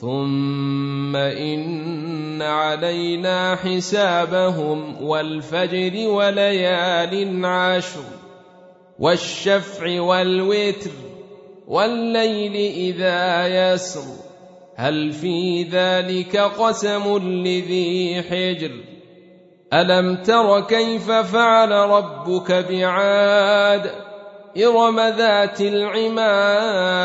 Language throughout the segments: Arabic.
ثم ان علينا حسابهم والفجر وليال عشر والشفع والوتر والليل اذا يسر هل في ذلك قسم لذي حجر الم تر كيف فعل ربك بعاد ارم ذات العماد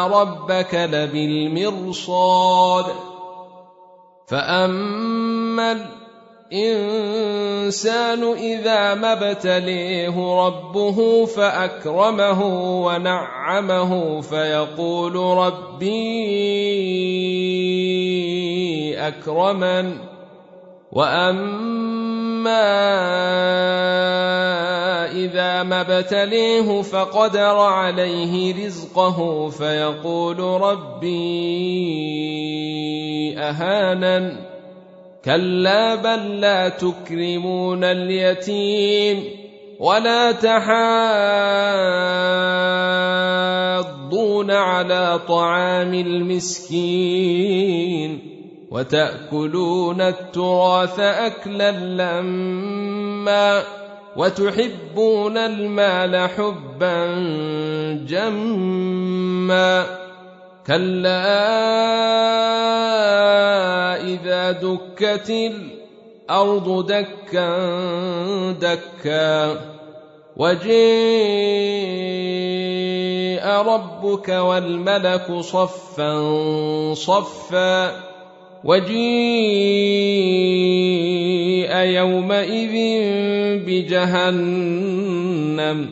ربك لبالمرصاد فاما الانسان اذا ما ابتليه ربه فاكرمه ونعمه فيقول ربي اكرمن واما اذا ما ابتليه فقدر عليه رزقه فيقول ربي أهانن. كلا بل لا تكرمون اليتيم ولا تحاضون على طعام المسكين وتأكلون التراث أكلا لما وتحبون المال حبا جما كلا إذا دكت الأرض دكا دكا وجيء ربك والملك صفا صفا وجيء يومئذ بجهنم.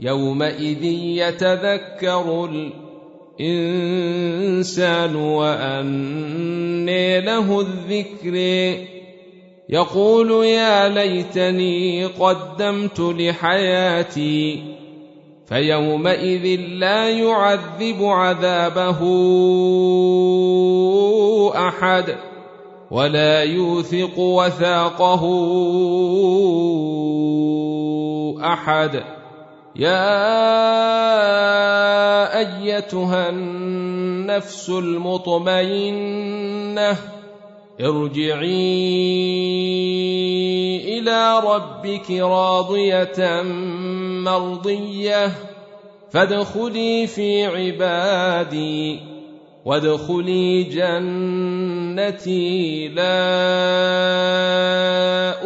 يومئذ يتذكر الإنسان وأني له الذكر. يقول يا ليتني قدمت لحياتي فيومئذ لا يعذب عذابه. أحد ولا يوثق وثاقه أحد. يا أيتها النفس المطمئنة ارجعي إلى ربك راضية مرضية فادخلي في عبادي. وادخلي جنتي لا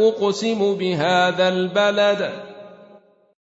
أقسم بهذا البلد